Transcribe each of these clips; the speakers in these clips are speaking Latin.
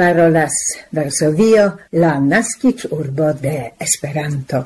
parolas Varsovio, la nascic urbo de Esperanto.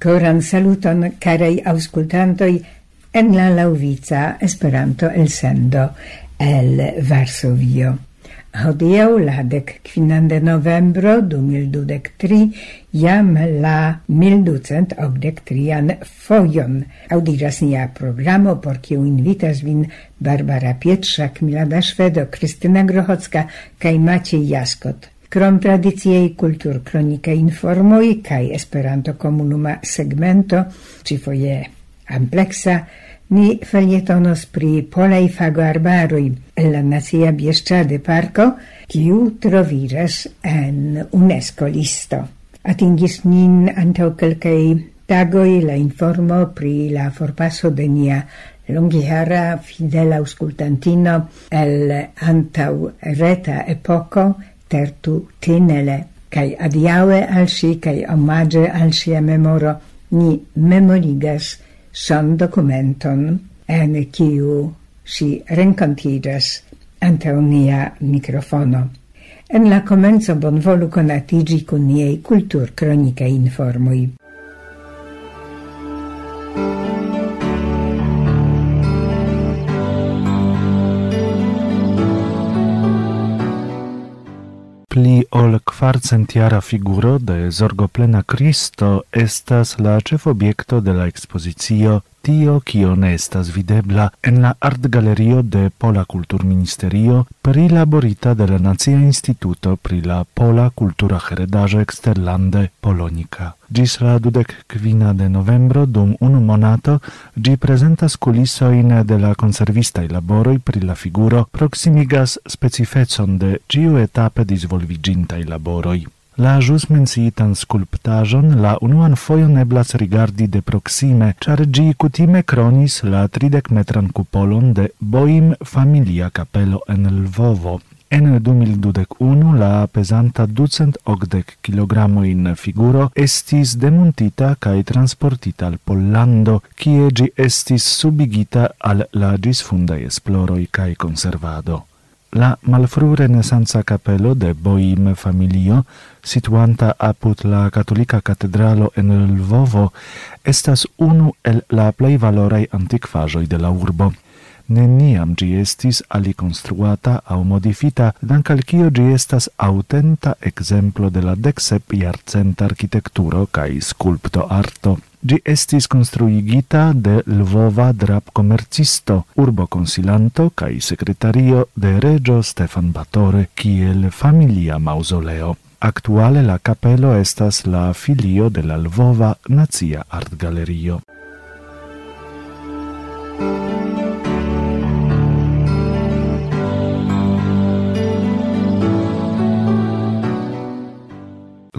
Coran saluton, carei auscultantoi, en la lauvica Esperanto el sendo el Varsovio. Hodiau la dec quinan de novembro du mil dudec tri jam la 1283an foion. fojon. Audiras nia programo, por kiu invitas vin Barbara Pietrzak, Milada Szwedo, Krystyna Grochocka kaj Maciej Jaskot. Krom tradiciei kultur kronika informoj kaj Esperanto komunuma segmento, ci foje ampleksa, ni felietonos pri polaj fagoarbaroj en la nacia bieszczade parko, kiu troviras en UNESCO listo. Atingis nin antaŭ kelkei tagoi la informo pri la forpaso de nia longihara fidela auscultantino el antau reta epoco tertu tinele cae adiaue al si cae omage al sia memoro ni memorigas san documenton en kiu si rencontigas ante unia microfono. En la comenzo bonvolu conatigi con niei cultur cronica informui. pli ol quarcentiara figuro de zorgoplena Cristo estas la ĉefobiekto de la ekspozicio tio kio ne estas videbla en la artgalerio de Pola Kulturministerio prilaborita de la Nacia Instituto pri la Pola Kultura Heredaĵo Eksterlande Polonika. Gis la dudek kvina de novembro dum unu monato gi prezentas kulisojn de la konservistaj laboroj pri la figuro proximigas specifecon de ĉiu etape disvolviĝintaj laboroj. La jus menciitan sculptajon la unuan foion eblas rigardi de proxime, char gi cutime cronis la 30 metran cupolon de Boim familia Capello en Lvovo. En 2021 la pesanta 280 kg in figuro estis demontita kai transportita al Pollando, kie gi estis subigita al la ĝisfundaj esploroi kai conservado la malfru renesanza capello de Boim familio, situanta apud la Catolica Catedralo en Lvovo, estas unu el la plei valorei antiquajoi de la urbo. Neniam gi estis aliconstruata au modifita, dan calcio gi estas autenta exemplo de la decsep iarcenta architecturo cae sculpto arto. Gi estis construigita de Lvova drap comercisto, urbo consilanto cae secretario de Regio Stefan Batore, kiel familia mausoleo. Actuale la capello estas la filio de la Lvova Nazia Art Galerio.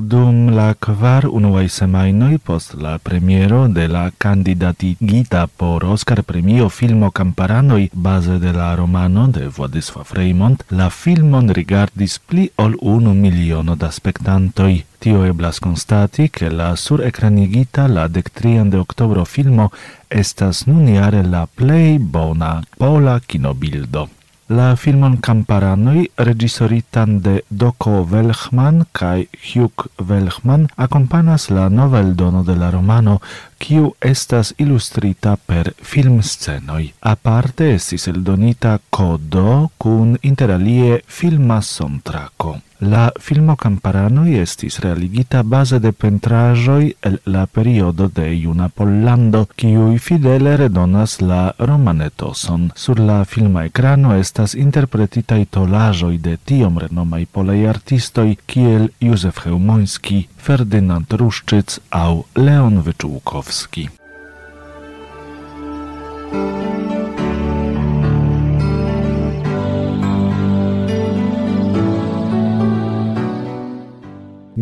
dum la kvar unuaj semajnoj post la premiero de la kandidatigita por Oscar premio filmo Kamparanoj baze de la romano de Władysław Reymont, la filmon rigardis pli ol unu miliono da spektantoj. Tio eblas konstati, ke la surekranigita la dektrian de oktobro filmo estas nun jare la plej bona pola kinobildo. La filmon Kamparanoj, regisoritan de Doko Velchman kaj Hugh Velhman, akompanas la novel dono de la romano, kiu estas ilustrita per filmscenoj. Aparte estis eldonita kodo kun interalie filma sontrako. La filmo Camparanoi estis realigita base de pentrajoi el la periodo de Iuna Pollando, kiui fidele redonas la romanetoson. Sur la filma ecrano estas interpretitai tolajoi de tiom renomai polei artistoi kiel Józef Heumoński, Ferdynand Ruszczyc au Leon Wyczółkowski.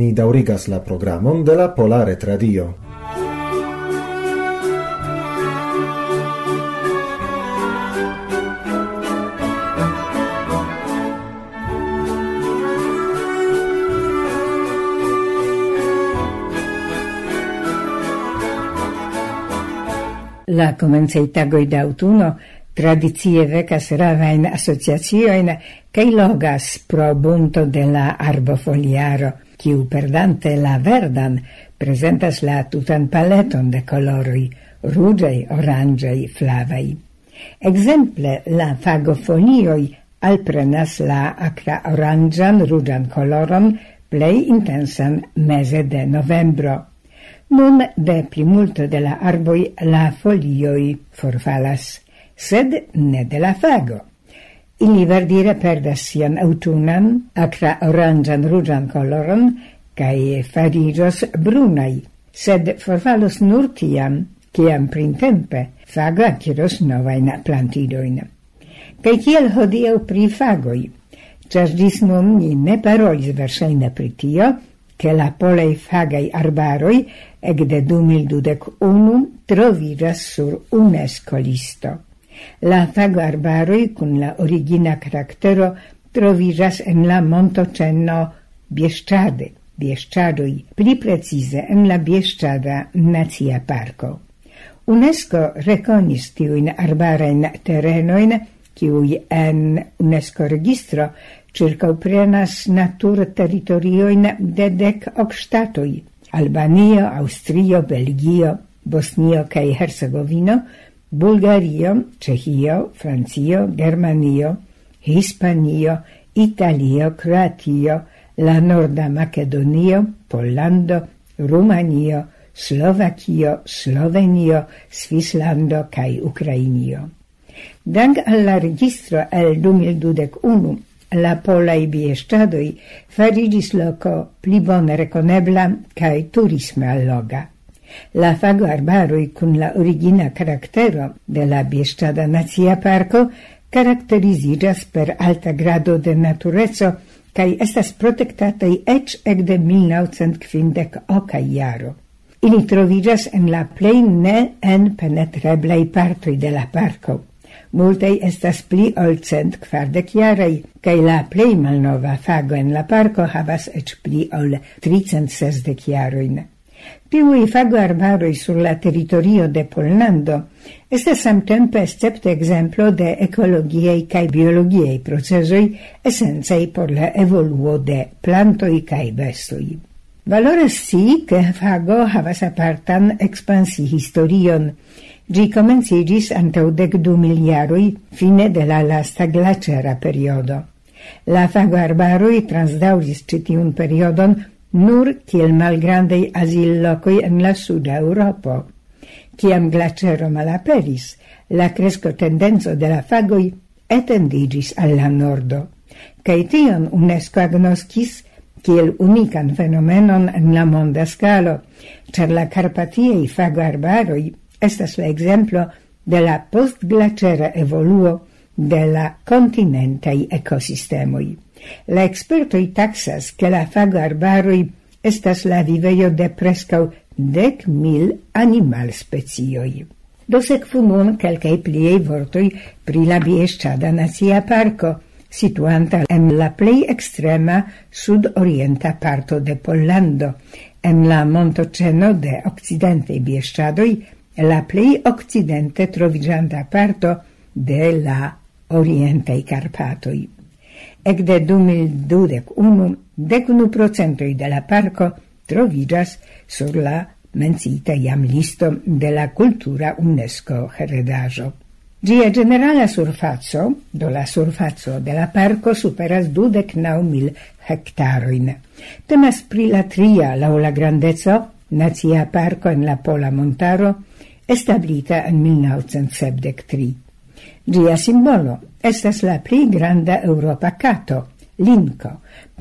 Ni daŭrigas la programon de la Polare Retradio. La comencei tagoi d'autuno tradizie vecas ravajn asociaciojn kaj logas pro bunto de la arbofoliaro – quiu perdante la verdan presentas la tutan paleton de colori rugei, orangei, flavei. Exemple, la fagofolioi alprenas la acra orangian rugian coloron plei intensan mese de novembro. Nun de primulto de la arboi la folioi forfalas, sed ne de la fago. Ili verdire perdas sian autunan, acra orangian rugian coloron, cae farigios brunai, sed forfalos nur tiam, ciam printempe fago aciros novain plantidoin. Cae ciel hodiau pri fagoi, chas dis nun ni ne parolis versaine pri tio, che la polei fagai arbaroi ec de 2021 trovigas sur UNESCO listo. La tagarbaroj kun la origina caractero troviras en la montoĉeno Bieszczady, Bieszczadoj, pli precize en la Bieszczada Nacia Parko. UNESCO rekonis tiujn arbarajn terenojn, kiuj en UNESCO registro circauprenas natur territorioin de dec hoc statoi, Albanio, Austrio, Belgio, Bosnio cae Herzegovino, Bulgario, Cehio, Francio, Germanio, Hispanio, Italio, Croatio, la Norda Macedonio, Pollando, Rumanio, Slovakio, Slovenio, Svislando kaj Ukrainio. Dank alla registro el 2021 la polaj bieszczadoj farigis loco pli bone rekonebla kaj turisme alloga la fagoarbaroj cun la origina caractero de la Bieszczada Nazia Parco caracterizigas per alta grado de naturezzo cae estas protektataj ec ekde 1950 okaj jaro. Ili trovigas en la plei ne enpenetreblaj partoi de la parco. Multei estas pli ol cent kvardek jaraj, kai la plei malnova fago en la parco havas ec pli ol tricent sesdek jarojn. Tiui fagoarbaroi sur la territorio de Pollando estas samtempe escepte exemplo de ecologiei cae biologiei procesoi essenzei por la evoluo de plantoi cae bestoi. Valore si che fago havas apartan expansi historion, Gi comencigis antau dec du miliaroi fine de la lasta glacera periodo. La fago arbaroi transdauris citiun periodon nur kiel malgrandei asillocoi en la suda Europo. Ciam glacero malaperis, la cresco tendenzo de la fagoi etendigis alla nordo, Cai tion UNESCO agnoscis kiel unican fenomenon en la monda scalo, cer la Carpatiei fagoarbaroi estas la exemplo de la postglacera evoluo de la continentai ecosistemoi. La expertoi taxas che la fago arbaroi estas la viveio de prescau dec mil animal specioi. Do sekvu nun kelkaj pliei vortoj pri la Bieszczada Nacia Parko, situanta en la plej ekstrema sudorienta parto de Pollando, en la montoceno de okcidentaj Bieszczadoj, la plej okcidente troviĝanta parto de la orientaj Karpatoj. Ekde 2021 decunu procentoi de la parco trovigas sur la mencita jam listo de la cultura UNESCO heredajo. Gia generala surfaco, do la surfaco de la parco superas dudec nau mil hectaroin. Temas pri la tria lau la grandezo, nacia parco en la Pola Montaro, establita en 1973. Gia simbolo estas la pli granda Europa cato, linco,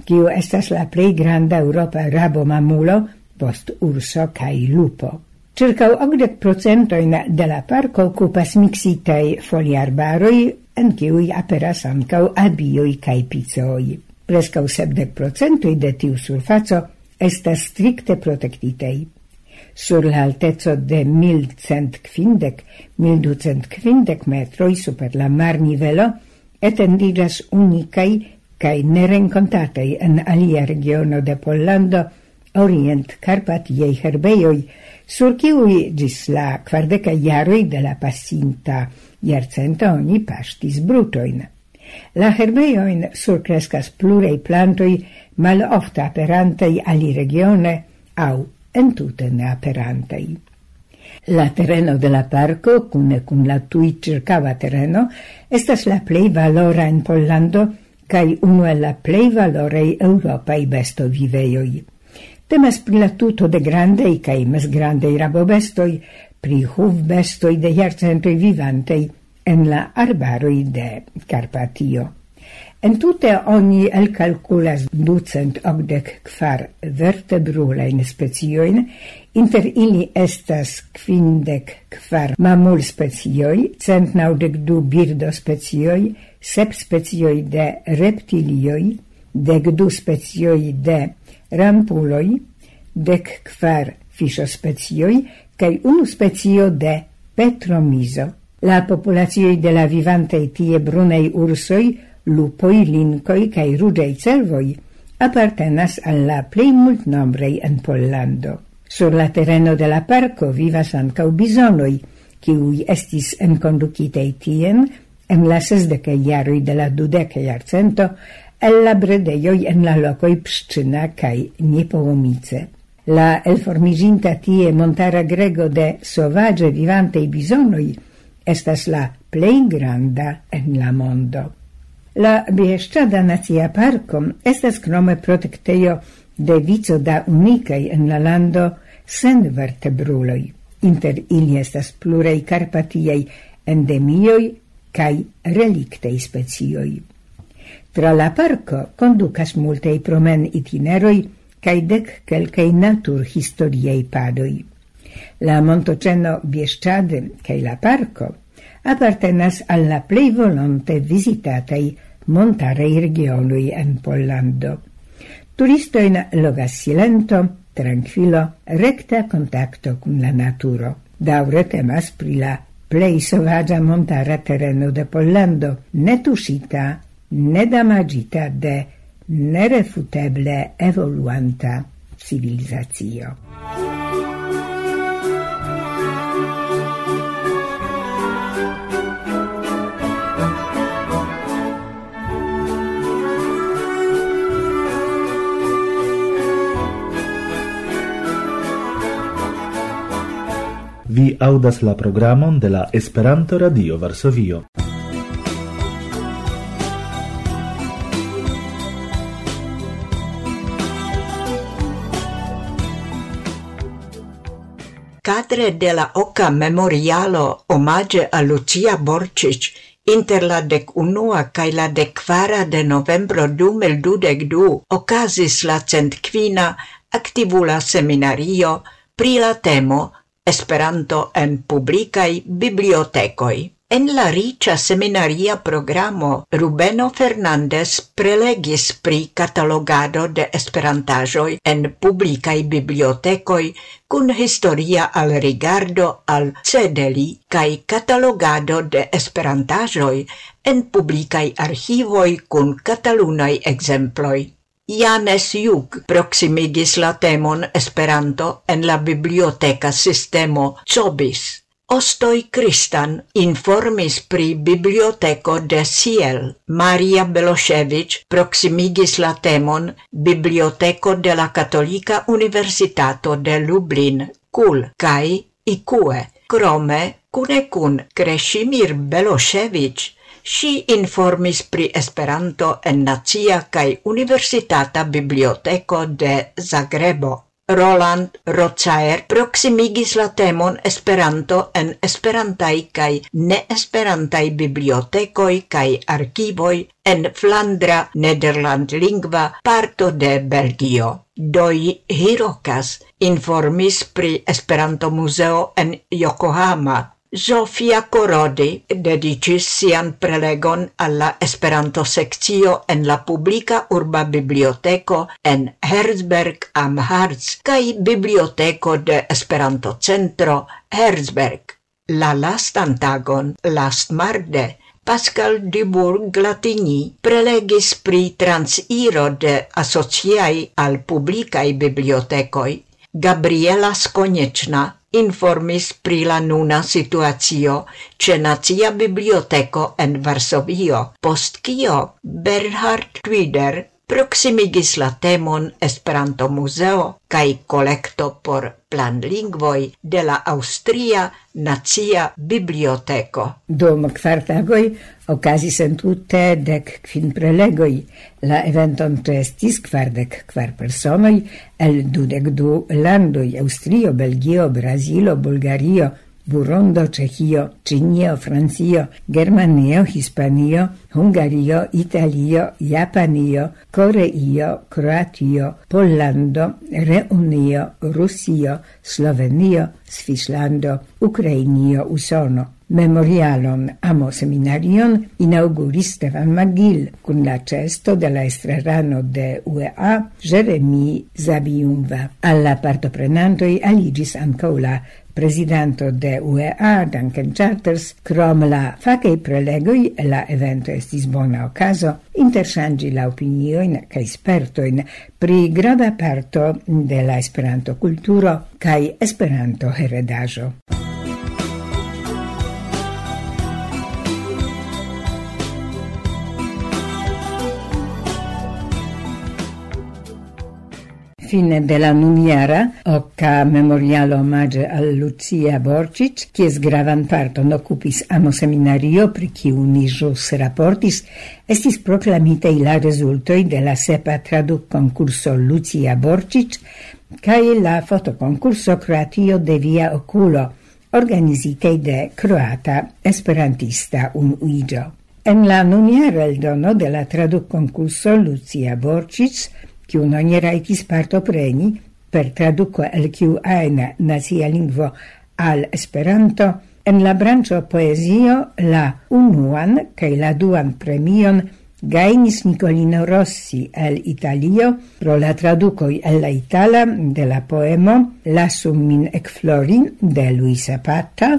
kiu estas la pli granda Europa rabo mamulo, post urso kaj lupo. Circa 80% de la parco okupas mixitei foliarbaroi, en kiuj aperas ancau abioi kaj piceoj. Prescau 70% de tiu surfaco estas stricte protectitei sur la altezzo de 1150-1250 metroi super la mar nivelo etendigas unicai cae nerencontatei en alia regiono de Pollando orient Carpatiei herbeioi, sur kiui gis la quardeca iaroi de la passinta iarcento oni pastis brutoin. La herbeioin surcrescas plurei plantoi mal ofta aperantei ali regione au entute neaperantaj. La tereno de la parco, cune cum la tui circava tereno, estas la plei valora in Pollando cae uno e la plei valorei europai besto viveioi. Temas pri la tuto de grandei cae mesgrandei rabobestoi, pri huv bestoi de jarcentoi vivantei en la arbaroi de Carpatio. Entute oni elkalkulas ducent ogdec kvar vertebrulein specioin, inter ili estas quindec kvar mamulspecioj, cent naudec du birdo specioi, sep specioi de reptilioi, dec du specioi de rampuloi, dec kvar fischospecioj cae unu specio de petromizo. La populacioi de la vivantei tie brunei ursoi lupoi, lincoi cae ruĝaj cervoi apartenas al la mult nombrei en Pollando. Sur la terreno de la parco vivas ancau bisonoi, kiuj estis enconducitei tien en la sesdekaj iaroi de la dudeka jarcento el la bredeioi en la locoi pscina cae Niepołomice. La elformiginta tie montara grego de sovage vivantei bisonoi estas la plei granda en la mondo. La Bieszczada Nacia Parko estas krome protektejo de vico da unikaj en la lando senvertebruloj. Inter ili estas pluraj karpatiaj endemioj kaj reliktaj specioj. Tra la parko kondukas multaj promen itineroj kaj dek kelkaj natur historiaj padoj. La montoceno Bieszczady kaj la parko – appartenas alla plei volonte montare montarei regionui en Pollando. Turistoin logas silento, tranquilo, recta contacto con la naturo. Daure temas pri la plei sovagia montara terreno de Pollando, netusita, nedamagita de nerefuteble evoluanta civilizazio. Vi audas la programon de la Esperanto-Radio Varsovio. Cadre de la Oca Memorialo omage a Lucia Borcic Inter la dec unua cae la dec quara de novembro dumel dudec du ocasis la centquina activula seminario pri la temo Esperanto en publicaj bibliotekoj. En la ricia seminaria programo Rubeno Fernandez prelegis pri katalogado de esperantajoi en publikaj bibliotekoj kun historia alrigardo al cedeli kaj katalogado de esperantajoi en publikaj archivoi kun katalunaj ekzemploj. Janes Juk proximigis la temon Esperanto en la biblioteca sistemo Cobis. Ostoi Kristan informis pri biblioteco de Siel. Maria Belosevic proximigis la temon Biblioteco de la Catolica Universitato de Lublin, Kul kaj Ikue. Krome, cune cun Krešimir Belosevic, si informis pri Esperanto en Nacia kaj Universitata Biblioteko de Zagrebo. Roland Rocaer proximigis la temon Esperanto en Esperantaj kaj neesperantaj bibliotekoj kaj arkivoj en Flandra nederlandlingva parto de Belgio. Doi Hirokas informis pri Esperanto-muzeo en Yokohama Zofia Corodi dedicis sian prelegon alla Esperanto-sekcio en la publika urba biblioteko en Herzberg am Harz kaj biblioteko de Esperanto-centro Herzberg. La lastan tagon, last marde, Pascal Dubourg Glatigny prelegis pri transiro de asociai al publikaj bibliotekoj. Gabriela Skonieczna informis pri la nuna situacio ĉe nazia Biblioteko en Varsovio, post kio Bernhard Twider proximigis la temon Esperanto Museo kai collecto por planlingvoj de la Austria Nacia Biblioteko. Dom kvar tagoj en tutte dek quin prelegoj. La eventon estis kvardek kvar personoj el dudec du landoj Austrio, Belgio, Brazilo, Bulgario, Burundo, Cechio, Cinio, Francio, Germanio, Hispanio, Hungario, Italio, Japanio, Coreio, Croatio, Pollando, Reunio, Russio, Slovenio, Svislando, Ukrainio, Usono. Memorialon amo seminarion inauguris Stefan Magil cun la cesto de la estrarano de UEA Jeremy Zabiumva. Alla partoprenantoi aligis ancaula presidente de UEA Duncan Charters, crom la facei prelegoi la evento estis bona ocaso interchangi la opinioin ca espertoin pri grava parto de la esperanto culturo ca Esperanto-heredaĵo. fine della nuniera, oca memorialo omage al Lucia Borcic, kies gravan parton occupis amo seminario pri kiu ni jus raportis, estis proclamitei la resultoi de la sepa traduc concurso Lucia Borcic cae la fotoconcurso Croatio de Via Oculo, organizitei de croata esperantista un uigio. En la nuniera eldono de la traduc concurso Lucia Borcic, kiu non parto preni per traduco el kiu ajna nazia lingvo al Esperanto, en la branĉo poezio la unuan kaj la duan premion gainis Nicolino Rossi el Italio pro la traducoi el la Itala de la poemo Lassum min ecflori de Luisa Patta,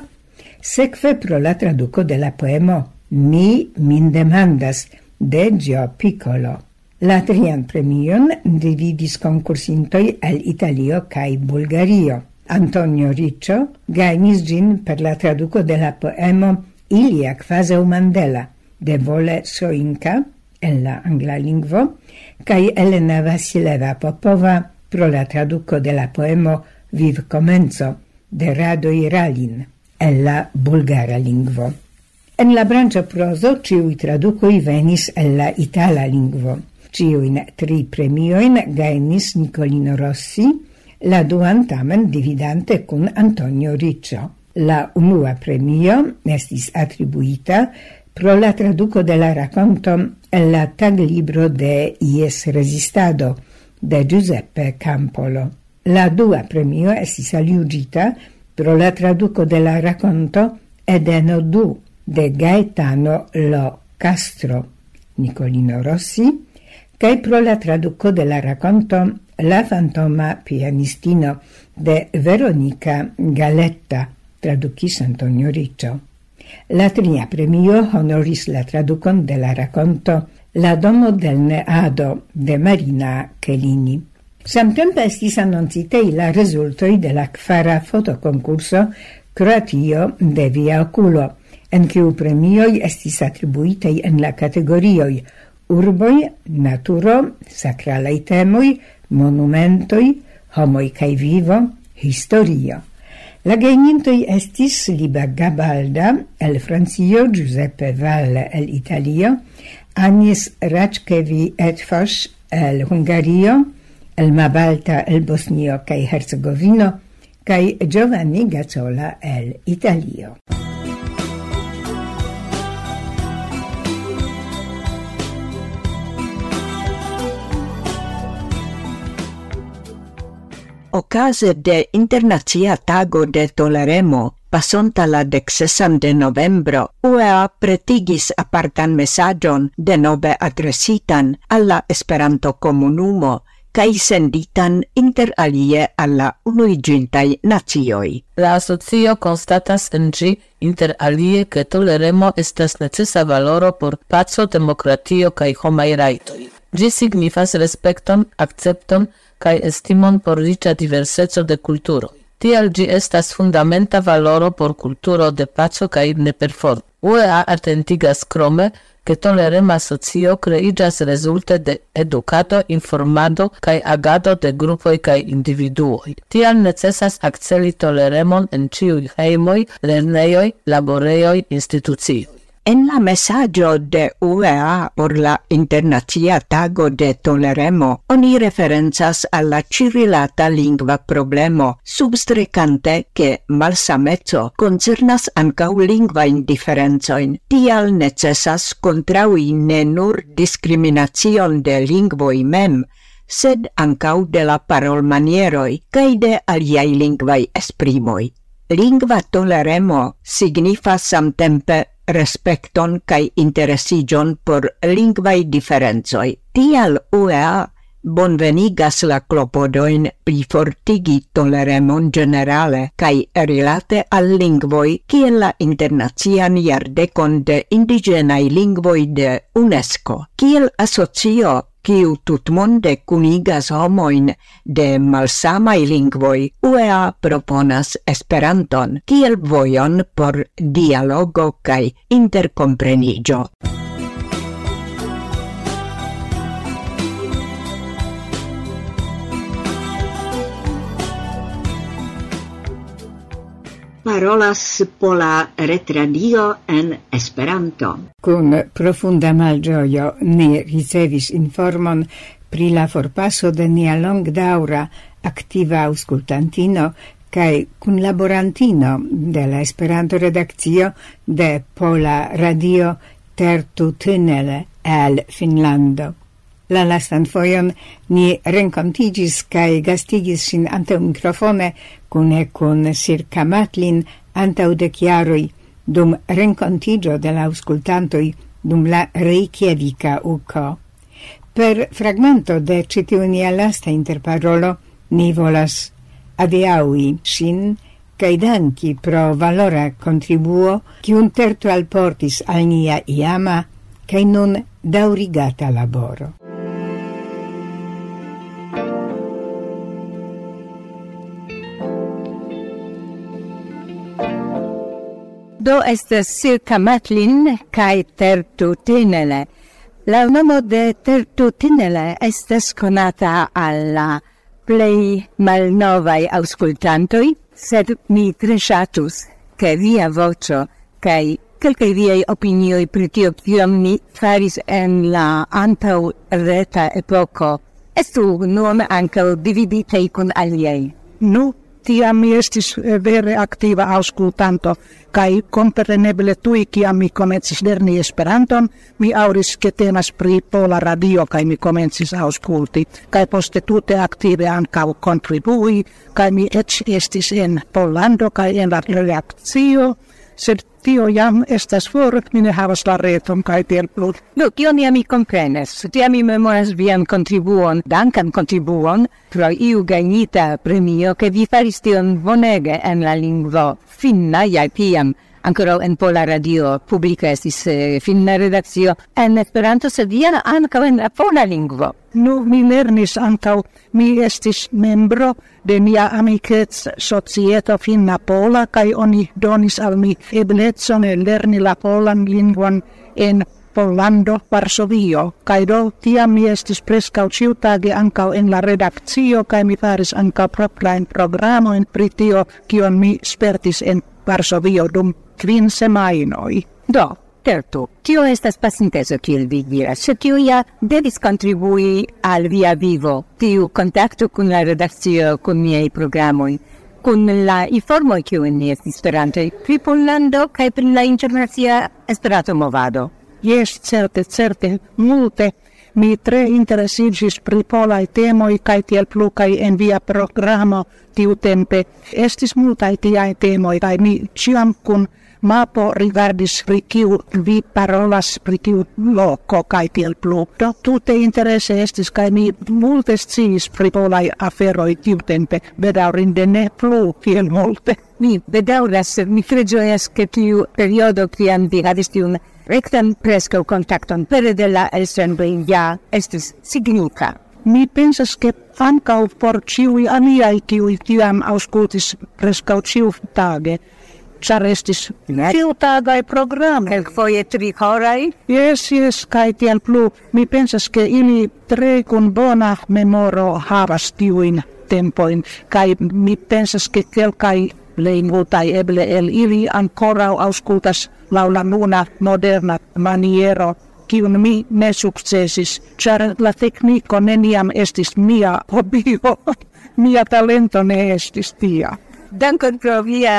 sekve pro la traduco de la poemo Mi min demandas de Gio Piccolo. La trian premion dividis concursintoi el Italio cae Bulgario. Antonio Riccio gainis gin per la traduco de la poemo Ilia quaseu Mandela de Vole Soinka en la angla lingvo cae Elena Vasileva Popova pro la traduco de la poemo Viv Comenzo de Rado Iralin, en la bulgara lingvo. En la branca prozo ciui traducoi venis en la itala lingvo. Ciuin tri premioin gainis Nicolino Rossi, la duan tamen dividante cun Antonio Riccio. La unua premio estis attribuita pro la traduco de la raconto el la tag libro de Ies Resistado de Giuseppe Campolo. La dua premio estis aliugita pro la traduco de la raconto Edeno Du de Gaetano Lo Castro. Nicolino Rossi cae pro la traduco de la racconto La fantoma pianistino de Veronica Galetta, traducis Antonio Riccio. La tria premio honoris la traducon de la racconto La domo del neado de Marina Chelini. Samtempe estis annoncitei la resultoi de la kvara fotoconcurso Croatio de Via Oculo, en kiu premioi estis attribuitei en la categorioi – urboi, naturo, sacralei temoi, monumentoi, homoi cae vivo, historio. La genintoi estis Liba Gabalda el Francio, Giuseppe Valle el Italio, Agnes Raczkevi Etfos, el Hungario, el Mabalta el Bosnio cae Hercegovino, cae Giovanni Gazzola el Italio. Ocase de Internacia Tago de Toleremo, pasonta la dexesan de novembro, UEA pretigis apartan mesaĝon denove adresitan alla Esperanto-komunumo kaj senditan inter alie alla unuigintai nacioj. La asocio konstatas en gi inter alie ke toleremo estas necesa valoro por pazzo, demokratio kaj homai rajtoj. Gi signifas respekton, akcepton kai estimon por riĉa diverseco de kulturo. Tial gi estas fundamenta valoro por kulturo de paco ne neperformo. UEA atentigas krome, ke tolerema socio kreiĝas rezulte de edukado, informado kaj agado de grupoj kaj individuoj. Tial necesas akceli toleremon en ĉiuj hejmoj, lernejoj, laborejoj, institucioj. En la messaggio de UEA por la Internazia Tago de Toleremo oni referenzas alla cirilata lingua problemo, substrecante che malsamezzo concernas ancau lingua indifferenzoin. Tial necessas contraui ne nur discriminacion de lingvoi mem, sed ancau de la parolmanieroi cae de aliai lingvai esprimoi. Lingva toleremo signifas samtempe respecton kai interesigion por lingvaj diferencoj. Tial UEA bonvenigas la clopodoin pri fortigi toleremon ĝenerale kaj rilate al lingvoj kiel la internazian iardecon de indigenai lingvoj de UNESCO. Kiel asocio kiu tutmonde cunigas homoin de malsamai lingvoi, UEA proponas Esperanton kiel vojon por dialogo kaj interkomprenigio. parolas pola retradio en Esperanto. Kun profunda malgioio ni ricevis informon pri la forpaso de nia longdaura aktiva aŭskultantino kaj kunlaborantino de la Esperanto-redakcio de Pola Radio Tertu Tynele el Finlando. La lastan foion ni renkontigis kaj gastigis sin ante mikrofone cune con Sir Camatlin antau de chiaroi, dum rencontigio de la dum la Reykjavika uco. Per fragmento de citiunia lasta interparolo ni volas adiaui sin cae danki pro valora contribuo cium tertu alportis al nia iama cae nun daurigata laboro. do estes circa Matlin kaj Tertutinele. La nomo de Tertutinele tinele estes conata alla plei malnovai auscultantoi, sed mi tre che via voĉo cae kelkaj viei opinioi pri tio mi faris en la antau reta epoko estu nun ankaŭ dividitei kun aliei. Nu, tiam mi estis eh, vere aktiva auskultanto kaj kompreneble tui kiam mi komencis lerni Esperanton mi auris ke temas pri pola radio kaj mi komencis aŭskulti kaj poste tute aktive ankaŭ kontribui kaj mi eĉ estis en Pollando kaj en la reakcio sed tio jam estas for, mi ne havas la reton kaj tiel plu. Do, kio ni mi komprenas. Tia mi memoras vian kontribuon, dankan kontribuon, pro iu gagnita premio, ke vi faris tion bonege en la lingvo finna, ja tiam, ancora en pola radio publica estis eh, finna redazio en Esperanto, sed ja anca en la pola lingvo. Nu, mi lernis ankaŭ, mi estis membro de mia amicets societo finna pola, kaj oni donis al mi eblecon lerni la polan lingvon en Pollando, Varsovio, kai do tiam mi estis prescau ciutage ancau en la redakcio, kai mi faris ancau proprain programoin pritio, kion mi spertis en Varsovio dum quin semainoi. Do, certo, tio estas pasinteso, kiel vi diras, se tio ja devis contribui al via vivo, tiu contacto kun la redakcio, kun miei programoi, kun la informoi kiujn ni estis esperante, pri Pollando kai pri la internacia esperato movado. Jes, certe, certe, multe. Mi tre interesigis pri polai temoi, kai tiel plu kai en via programo tiutempe estis multai tiai temoi, kai mi ciam kun mapo rigardis pri kiu vi parolas pri kiu loko kaj tiel plu. Do tute interese estis kaj mi multe sciis pri polaj aferoj tiutempe, bedaŭrinde ne plu kiel multe. Mi bedaŭras, mi tre ĝojas, ke tiu periodo kiam vi havis tiun rektan presco contacton pere de la elsendoj ja estis signika mi pensas che ancau por ciui aliai ciui tiam auscultis prescau ciu tage char estis ciu tagai program. Quel foie tri horai? Yes, yes, kai tiel plu. Mi pensas che ili tre kun bona memoro havas tiuin tempoin, kai mi pensas che quelcai leimu tai eble el ili ancora auscultas laula nuna moderna maniero kiun mi ne successis, char la tecnico neniam estis mia hobio, mia talento ne estis tia. Dankon pro opinio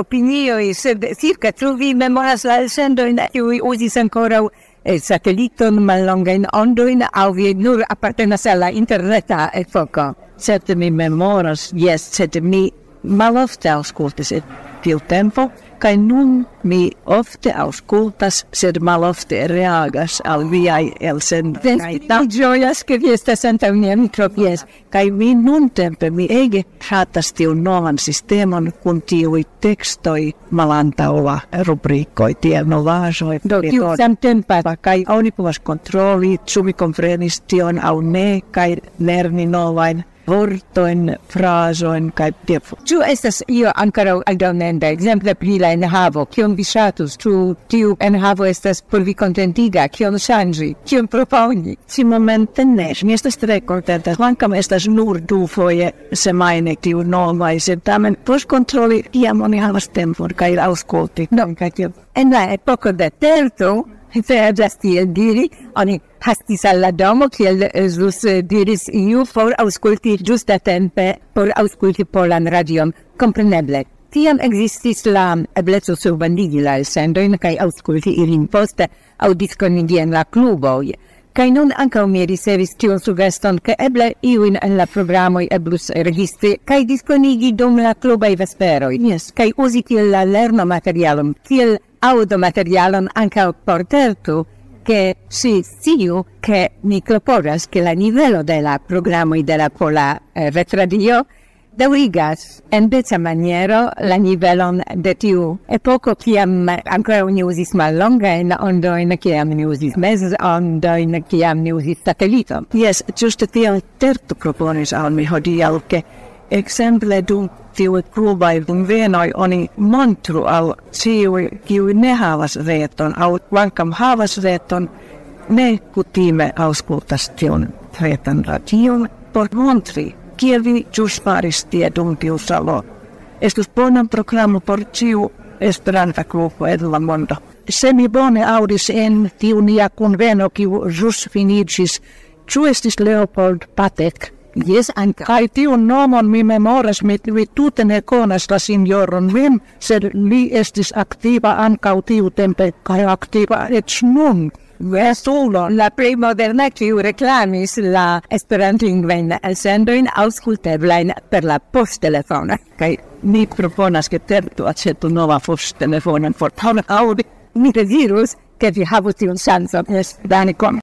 opinioj, sed circa tu vi memoras la elsendojn, kiuj uzis ankoraŭ eh, sateliton, mallongajn ondoin, au vi nur apartenas sala interneta interneta epoko? Certe mi memoras, yes sed mi malofte aŭskultis tempo nun mi ofte auscultas, sed malofte reagas al viai el sen. Ta gioias che vi estas anta unia micropies. Kai mi nun tempe mi ege chatas tiu novan sistemon kun tiui tekstoi malantaula rubrikoi, tie novajoi. Do tiu sam tempa. Kai auni povas kontroli, sumi komprenis tion au ne, kai lerni novain vortoin, frasoin, kai defo. Ču estas io ancora aldonenda, exemple pri la enhavo, kion vi shatus, ču tiu enhavo estas por vi contentiga, kion shangi, kion proponi? Si momente ne, mi estas tre contenta, quancam estas nur du foie semaine tiu novai, sed tamen pos controli iam oni havas tempon, cae auscolti. no, cae tiu En la epoca de terto, se eblas tiel diri, oni hastis alla domo, kiel ĵus diris iu, por aŭskulti ĝusta tempe, por aŭskulti polan radion, kompreneble. Tiam existis la ebleco surbandigi la elsendojn kaj aŭskulti ilin poste aŭ diskonigi en la kluboj. Kaj nun ankaŭ mi ricevis tiun sugeston, ke eble iujn en la programoj eblus registri kaj diskonigi dum la klubaj vesperoj. Jes, kaj uzi kiel la lerno materialum, kiel automaterialon anca portertu, che si siu che mi cloporas che la nivelo de la programo de la Pola eh, Retradio daurigas en beca maniero la nivelon de tiu poco kiam ancora ni usis mal longa in ondo in kiam ni usis mes ondo in kiam ni usis satellito. Yes, giuste tion terto proponis al mi hodiau che exemple dum tiu klubai dum venoi oni montru al ciu kiu ne havas reton, au vankam havas reton, ne kutime auskultas tion retan radion, por montri, kiel vi jus paris tie dum tiu salo. Estus bonan programu por ciu esperanta klubo edella mondo. Semi bone audis en tiu nia conveno kiu jus finigis, Ciu estis Leopold Patek, Jes, ankaŭ. Kaj tiun nomon mi memoras, mi, mi tute ne konas la signoron mem, sed li estis aktiva ankaŭ tiutempe kai aktiva et nun. Vestulo, la plej moderna kiu reklamis la esperantlingvajn elsendojn aŭskulteblajn per la poŝtelefono. Kaj mi proponas, ke Tertu aĉetu nova poŝtelefonon por Paula Aŭdi. Mi dezirus, ke vi havus tiun ŝancon. Jes, Danikon.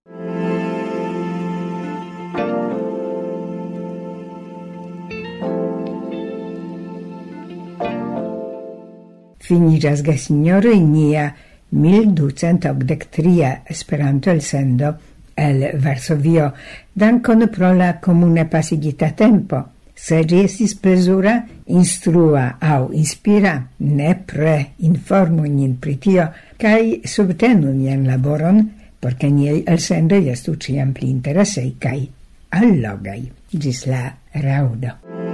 finiras ge signore nia 1283 esperanto el sendo el Varsovio. Dankon pro la comune pasigita tempo. Se ĝi estis plezura, instrua au inspira, nepre informu nin pritio kai subtenu nian laboron, porque ke el sendo estu ciam pli interesei cae allogai. Gis la raŭdo.